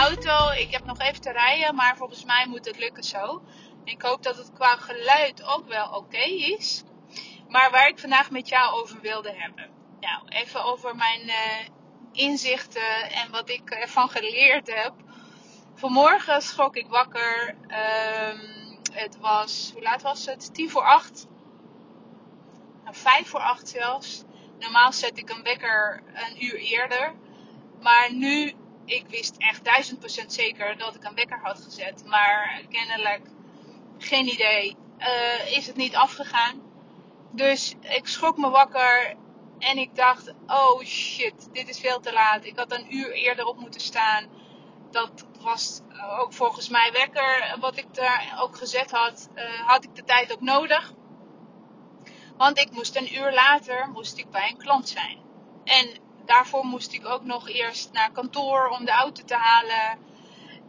Auto, ik heb nog even te rijden, maar volgens mij moet het lukken zo. Ik hoop dat het qua geluid ook wel oké is. Maar waar ik vandaag met jou over wilde hebben. Nou, even over mijn uh, inzichten en wat ik ervan geleerd heb. Vanmorgen schrok ik wakker. Um, het was, hoe laat was het? Tien voor acht. Nou, vijf voor acht zelfs. Normaal zet ik een wekker een uur eerder. Maar nu ik wist echt duizend procent zeker dat ik een wekker had gezet. Maar kennelijk, geen idee, uh, is het niet afgegaan. Dus ik schrok me wakker en ik dacht, oh shit, dit is veel te laat. Ik had een uur eerder op moeten staan. Dat was ook volgens mij wekker. Wat ik daar ook gezet had, uh, had ik de tijd ook nodig. Want ik moest een uur later moest ik bij een klant zijn. En daarvoor moest ik ook nog eerst naar kantoor om de auto te halen.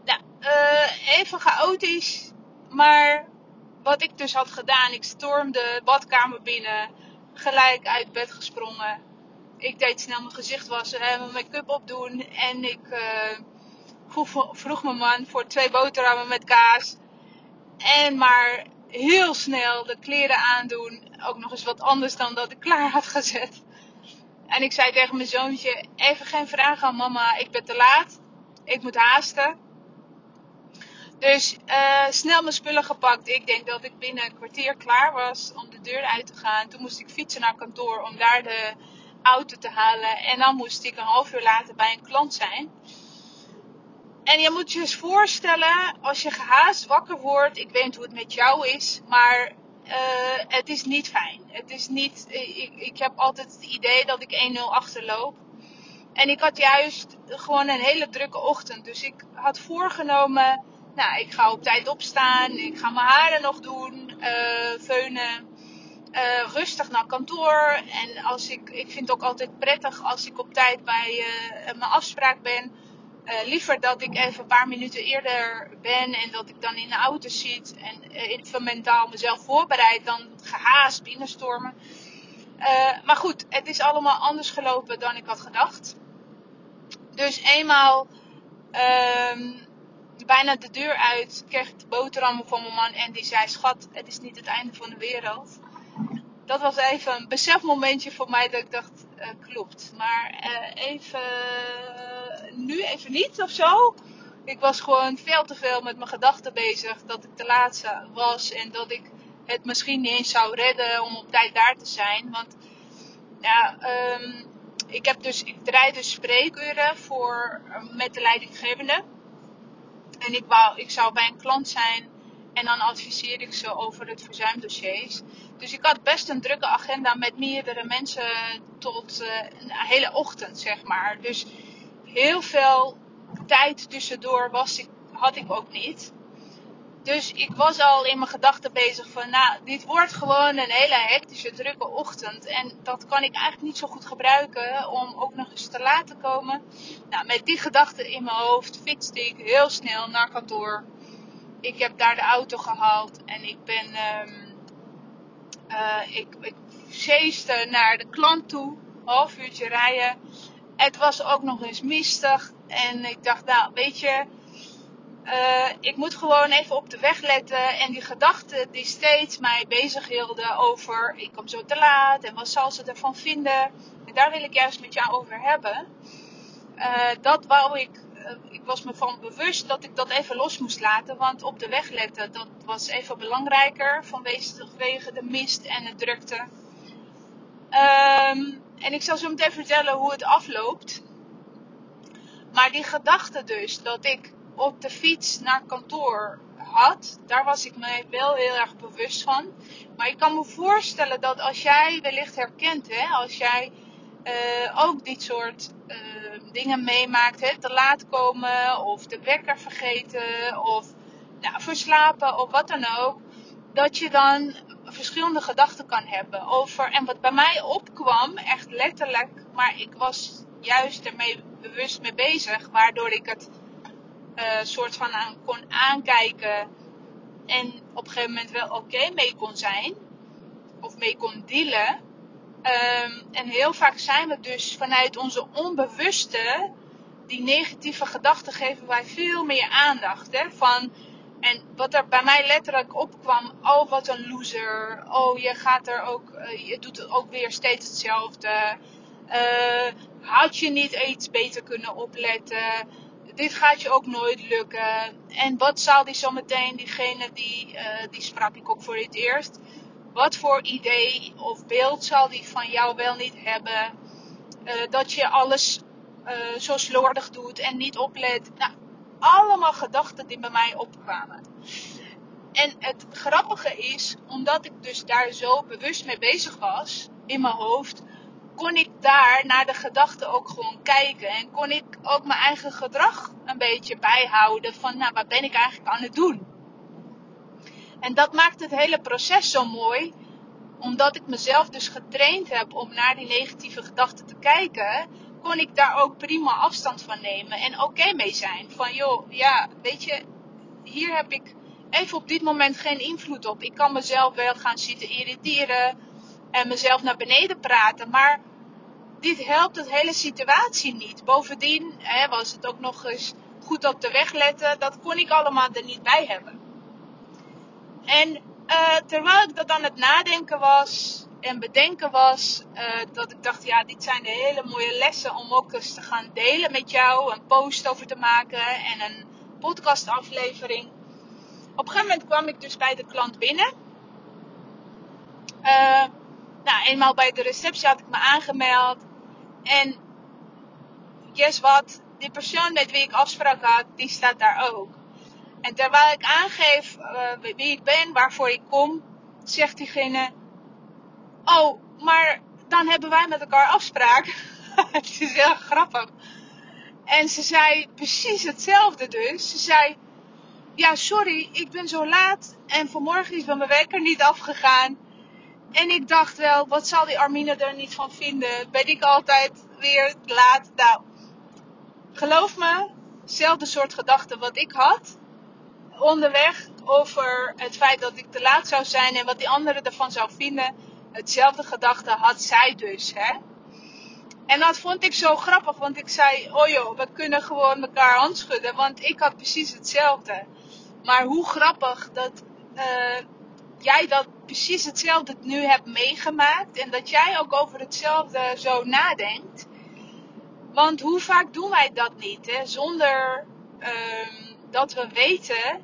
Nou, uh, even chaotisch. Maar wat ik dus had gedaan, ik stormde de badkamer binnen. Gelijk uit bed gesprongen. Ik deed snel mijn gezicht wassen, mijn make-up opdoen. En ik uh, vroeg, vroeg mijn man voor twee boterhammen met kaas. En maar heel snel de kleren aandoen. Ook nog eens wat anders dan dat ik klaar had gezet. En ik zei tegen mijn zoontje: Even geen vragen aan mama, ik ben te laat. Ik moet haasten. Dus uh, snel mijn spullen gepakt. Ik denk dat ik binnen een kwartier klaar was om de deur uit te gaan. Toen moest ik fietsen naar kantoor om daar de auto te halen. En dan moest ik een half uur later bij een klant zijn. En je moet je eens voorstellen, als je gehaast wakker wordt, ik weet hoe het met jou is, maar uh, het is niet fijn. Het is niet, ik, ik heb altijd het idee dat ik 1-0 achterloop. En ik had juist gewoon een hele drukke ochtend. Dus ik had voorgenomen, nou, ik ga op tijd opstaan. Ik ga mijn haren nog doen, uh, veunen. Uh, rustig naar kantoor. En als ik, ik vind het ook altijd prettig als ik op tijd bij mijn afspraak ben uh, liever dat ik even een paar minuten eerder ben en dat ik dan in de auto zit en even mentaal mezelf voorbereid dan gehaast binnenstormen. Uh, maar goed, het is allemaal anders gelopen dan ik had gedacht. Dus eenmaal um, bijna de deur uit kreeg ik de boterhammen van mijn man en die zei: Schat, het is niet het einde van de wereld. Dat was even een besefmomentje voor mij dat ik dacht: klopt. Maar even nu even niet of zo. Ik was gewoon veel te veel met mijn gedachten bezig dat ik te laat was en dat ik het misschien niet eens zou redden om op tijd daar te zijn. Want ja, um, ik heb dus, ik draai dus spreekuren voor, met de leidinggevende. En ik, wou, ik zou bij een klant zijn en dan adviseer ik ze over het verzuimdossiers. Dus ik had best een drukke agenda met meerdere mensen tot uh, een hele ochtend, zeg maar. Dus heel veel tijd tussendoor was ik, had ik ook niet. Dus ik was al in mijn gedachten bezig van, nou, dit wordt gewoon een hele hectische, drukke ochtend. En dat kan ik eigenlijk niet zo goed gebruiken om ook nog eens te laat te komen. Nou, met die gedachten in mijn hoofd fietste ik heel snel naar kantoor. Ik heb daar de auto gehaald en ik ben, um, ik, ik naar de klant toe. Half uurtje rijden. Het was ook nog eens mistig. En ik dacht, nou, weet je, uh, ik moet gewoon even op de weg letten. En die gedachten die steeds mij bezig hielden over, ik kom zo te laat en wat zal ze ervan vinden. En daar wil ik juist met jou over hebben. Uh, dat wou ik, uh, ik was me van bewust dat ik dat even los moest laten. Want op de weg letten, dat was even belangrijker vanwege de mist en de drukte. Um, en ik zal zo meteen vertellen hoe het afloopt. Maar die gedachte dus dat ik op de fiets naar kantoor had, daar was ik me wel heel erg bewust van. Maar ik kan me voorstellen dat als jij wellicht herkent, hè, als jij uh, ook dit soort uh, dingen meemaakt, hè, te laat komen of de wekker vergeten of nou, verslapen of wat dan ook, dat je dan verschillende gedachten kan hebben over. En wat bij mij opkwam, echt letterlijk, maar ik was juist ermee bewust mee bezig, waardoor ik het uh, soort van aan kon aankijken en op een gegeven moment wel oké mee kon zijn of mee kon dealen. Um, en heel vaak zijn we dus vanuit onze onbewuste, die negatieve gedachten geven wij veel meer aandacht. Hè? Van, en wat er bij mij letterlijk opkwam, oh wat een loser. Oh je gaat er ook, uh, je doet ook weer steeds hetzelfde. Uh, had je niet iets beter kunnen opletten? Dit gaat je ook nooit lukken. En wat zal die zometeen, diegene die, uh, die sprak ik ook voor het eerst. Wat voor idee of beeld zal die van jou wel niet hebben? dat je alles zo slordig doet en niet oplet. Nou, allemaal gedachten die bij mij opkwamen. En het grappige is, omdat ik dus daar zo bewust mee bezig was in mijn hoofd, kon ik daar naar de gedachten ook gewoon kijken. En kon ik ook mijn eigen gedrag een beetje bijhouden van, nou, wat ben ik eigenlijk aan het doen? En dat maakt het hele proces zo mooi, omdat ik mezelf dus getraind heb om naar die negatieve gedachten te kijken kon ik daar ook prima afstand van nemen en oké mee zijn. Van joh, ja, weet je, hier heb ik even op dit moment geen invloed op. Ik kan mezelf wel gaan zitten irriteren en mezelf naar beneden praten, maar dit helpt de hele situatie niet. Bovendien hè, was het ook nog eens goed op de weg letten. Dat kon ik allemaal er niet bij hebben. En uh, terwijl ik dat aan het nadenken was, en bedenken was uh, dat ik dacht, ja, dit zijn de hele mooie lessen om ook eens te gaan delen met jou, een post over te maken en een podcastaflevering. Op een gegeven moment kwam ik dus bij de klant binnen. Uh, nou, eenmaal bij de receptie had ik me aangemeld. En guess wat? Die persoon met wie ik afspraak had, die staat daar ook. En terwijl ik aangeef uh, wie ik ben, waarvoor ik kom, zegt diegene: Oh, maar dan hebben wij met elkaar afspraak. het is heel grappig. En ze zei precies hetzelfde dus. Ze zei, ja sorry, ik ben zo laat en vanmorgen is mijn wekker niet afgegaan. En ik dacht wel, wat zal die Armine er niet van vinden? Ben ik altijd weer laat? Nou, geloof me, hetzelfde soort gedachten wat ik had onderweg over het feit dat ik te laat zou zijn en wat die anderen ervan zou vinden hetzelfde gedachte had zij dus. Hè? En dat vond ik zo grappig, want ik zei: Oh joh, we kunnen gewoon elkaar handschudden, want ik had precies hetzelfde. Maar hoe grappig dat uh, jij dat precies hetzelfde nu hebt meegemaakt en dat jij ook over hetzelfde zo nadenkt. Want hoe vaak doen wij dat niet, hè? zonder um, dat we weten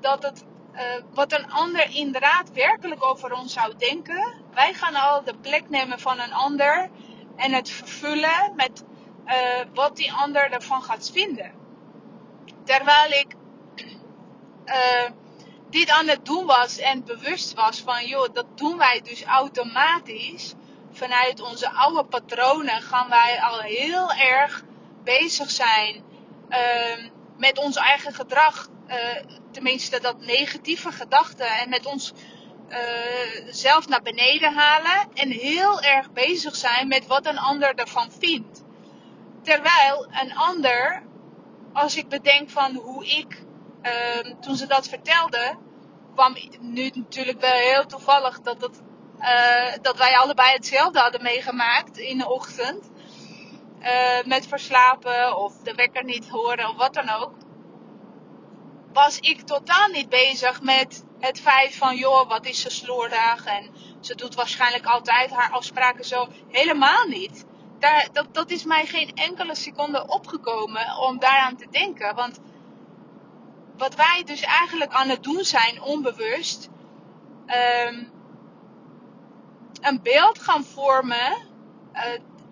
dat het uh, wat een ander inderdaad werkelijk over ons zou denken. Wij gaan al de plek nemen van een ander en het vervullen met uh, wat die ander ervan gaat vinden. Terwijl ik uh, dit aan het doen was en bewust was van, joh, dat doen wij dus automatisch. Vanuit onze oude patronen gaan wij al heel erg bezig zijn uh, met ons eigen gedrag uh, tenminste dat negatieve gedachten en met ons uh, zelf naar beneden halen en heel erg bezig zijn met wat een ander ervan vindt. Terwijl een ander, als ik bedenk van hoe ik, uh, toen ze dat vertelde, kwam nu natuurlijk wel heel toevallig dat, uh, dat wij allebei hetzelfde hadden meegemaakt in de ochtend. Uh, met verslapen of de wekker niet horen of wat dan ook was ik totaal niet bezig met het feit van, joh, wat is ze slordig en ze doet waarschijnlijk altijd haar afspraken zo. Helemaal niet. Daar, dat, dat is mij geen enkele seconde opgekomen om daaraan te denken. Want wat wij dus eigenlijk aan het doen zijn, onbewust, um, een beeld gaan vormen uh,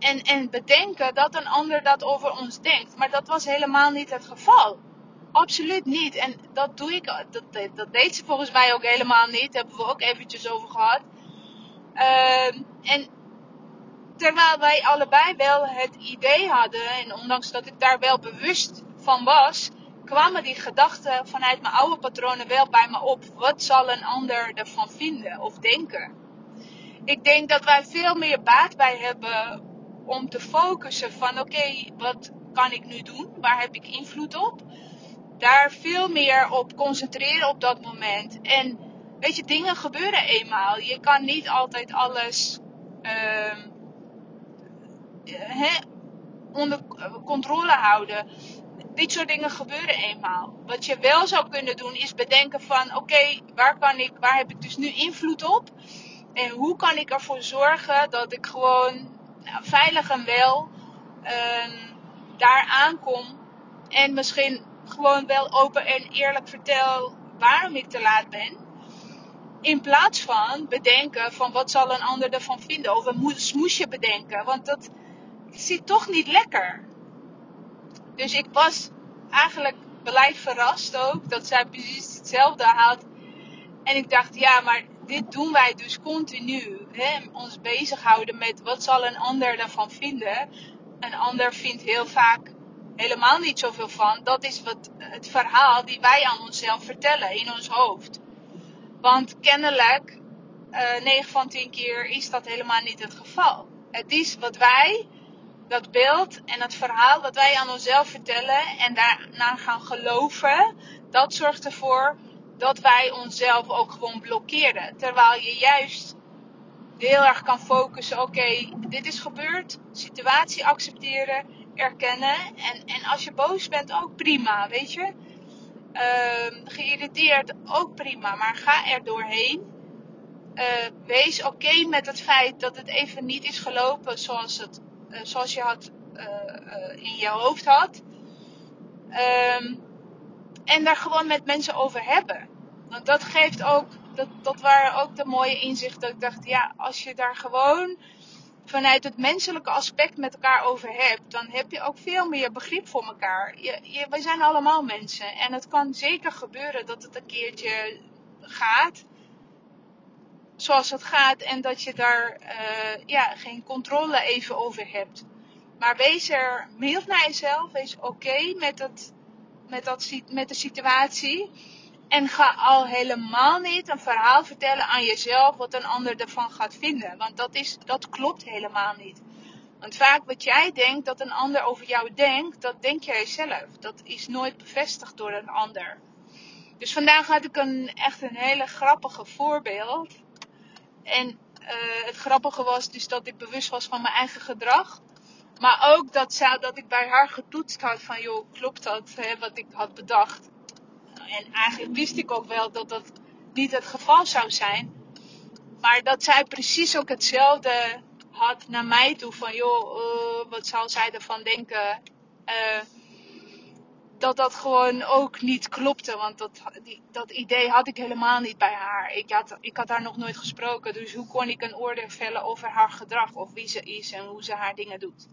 en, en bedenken dat een ander dat over ons denkt. Maar dat was helemaal niet het geval. Absoluut niet. En dat doe ik, dat, dat deed ze volgens mij ook helemaal niet. Daar hebben we ook eventjes over gehad. Uh, en terwijl wij allebei wel het idee hadden, en ondanks dat ik daar wel bewust van was, kwamen die gedachten vanuit mijn oude patronen wel bij me op. Wat zal een ander ervan vinden of denken? Ik denk dat wij veel meer baat bij hebben om te focussen van oké, wat kan ik nu doen? Waar heb ik invloed op? Daar veel meer op concentreren op dat moment. En weet je, dingen gebeuren eenmaal. Je kan niet altijd alles uh, onder controle houden. Dit soort dingen gebeuren eenmaal. Wat je wel zou kunnen doen is bedenken van oké, waar kan ik, waar heb ik dus nu invloed op? En hoe kan ik ervoor zorgen dat ik gewoon veilig en wel uh, daar aankom. En misschien gewoon wel open en eerlijk vertel waarom ik te laat ben. In plaats van bedenken van wat zal een ander ervan vinden. Of een smoesje bedenken. Want dat zit toch niet lekker. Dus ik was eigenlijk blij verrast ook dat zij precies hetzelfde had. En ik dacht, ja, maar dit doen wij dus continu. Ons bezighouden met wat zal een ander daarvan vinden. Een ander vindt heel vaak helemaal niet zoveel van. Dat is wat, het verhaal die wij aan onszelf vertellen in ons hoofd. Want kennelijk, uh, 9 van 10 keer is dat helemaal niet het geval. Het is wat wij, dat beeld en het verhaal wat wij aan onszelf vertellen en daarna gaan geloven, dat zorgt ervoor dat wij onszelf ook gewoon blokkeren. Terwijl je juist heel erg kan focussen, oké, dit is gebeurd, situatie accepteren, erkennen. En, en als je boos bent, ook prima, weet je. Uh, geïrriteerd, ook prima, maar ga er doorheen. Uh, wees oké met het feit dat het even niet is gelopen zoals, het, uh, zoals je had, uh, in je hoofd had. Um, en daar gewoon met mensen over hebben. Want dat geeft ook, dat, dat waren ook de mooie inzichten. Dat ik dacht, ja, als je daar gewoon vanuit het menselijke aspect met elkaar over hebt, dan heb je ook veel meer begrip voor elkaar. Je, wij zijn allemaal mensen. En het kan zeker gebeuren dat het een keertje gaat. Zoals het gaat. En dat je daar uh, ja, geen controle even over hebt. Maar wees er mild naar jezelf. Wees oké met, met, dat, met de situatie. En ga al helemaal niet een verhaal vertellen aan jezelf wat een ander ervan gaat vinden. Want dat, is, dat klopt helemaal niet. Want vaak wat jij denkt dat een ander over jou denkt, dat denk jij zelf. Dat is nooit bevestigd door een ander. Dus vandaag had ik een, echt een hele grappige voorbeeld. En uh, het grappige was dus dat ik bewust was van mijn eigen gedrag. Maar ook dat, zou, dat ik bij haar getoetst had van, joh, klopt dat, hè, wat ik had bedacht. En eigenlijk wist ik ook wel dat dat niet het geval zou zijn. Maar dat zij precies ook hetzelfde had naar mij toe. Van joh, uh, wat zal zij ervan denken? Uh, dat dat gewoon ook niet klopte. Want dat, die, dat idee had ik helemaal niet bij haar. Ik had, ik had haar nog nooit gesproken. Dus hoe kon ik een oordeel vellen over haar gedrag? Of wie ze is en hoe ze haar dingen doet.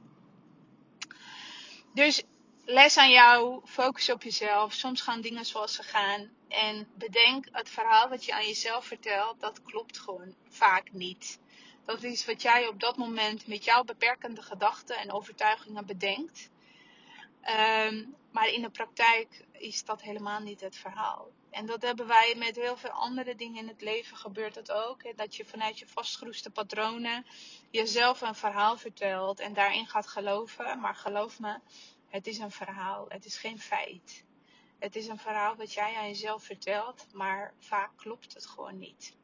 Dus les aan jou, focus op jezelf. Soms gaan dingen zoals ze gaan. En bedenk, het verhaal wat je aan jezelf vertelt, dat klopt gewoon vaak niet. Dat is wat jij op dat moment met jouw beperkende gedachten en overtuigingen bedenkt. Um, maar in de praktijk is dat helemaal niet het verhaal. En dat hebben wij met heel veel andere dingen in het leven gebeurt het ook. Dat je vanuit je vastgeroeste patronen jezelf een verhaal vertelt en daarin gaat geloven. Maar geloof me, het is een verhaal, het is geen feit. Het is een verhaal wat jij aan jezelf vertelt, maar vaak klopt het gewoon niet.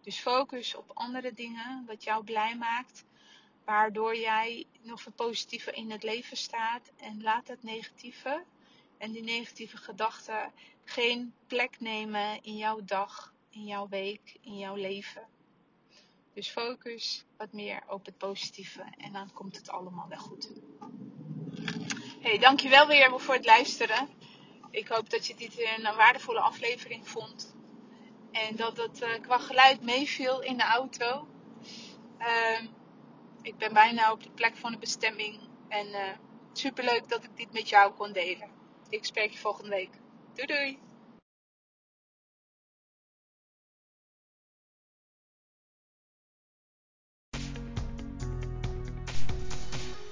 Dus focus op andere dingen wat jou blij maakt, waardoor jij nog veel positiever in het leven staat en laat het negatieve en die negatieve gedachten geen plek nemen in jouw dag, in jouw week, in jouw leven. Dus focus wat meer op het positieve en dan komt het allemaal wel goed. Hey, dankjewel weer voor het luisteren. Ik hoop dat je dit een waardevolle aflevering vond. En dat het uh, qua geluid meeviel in de auto. Uh, ik ben bijna op de plek van de bestemming. En uh, superleuk dat ik dit met jou kon delen. Ik spreek je volgende week. Doei doei!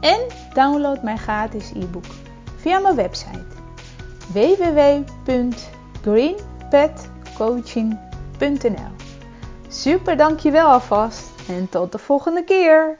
En download mijn gratis e-book via mijn website www.greenpetcoaching.nl Super dankjewel alvast en tot de volgende keer!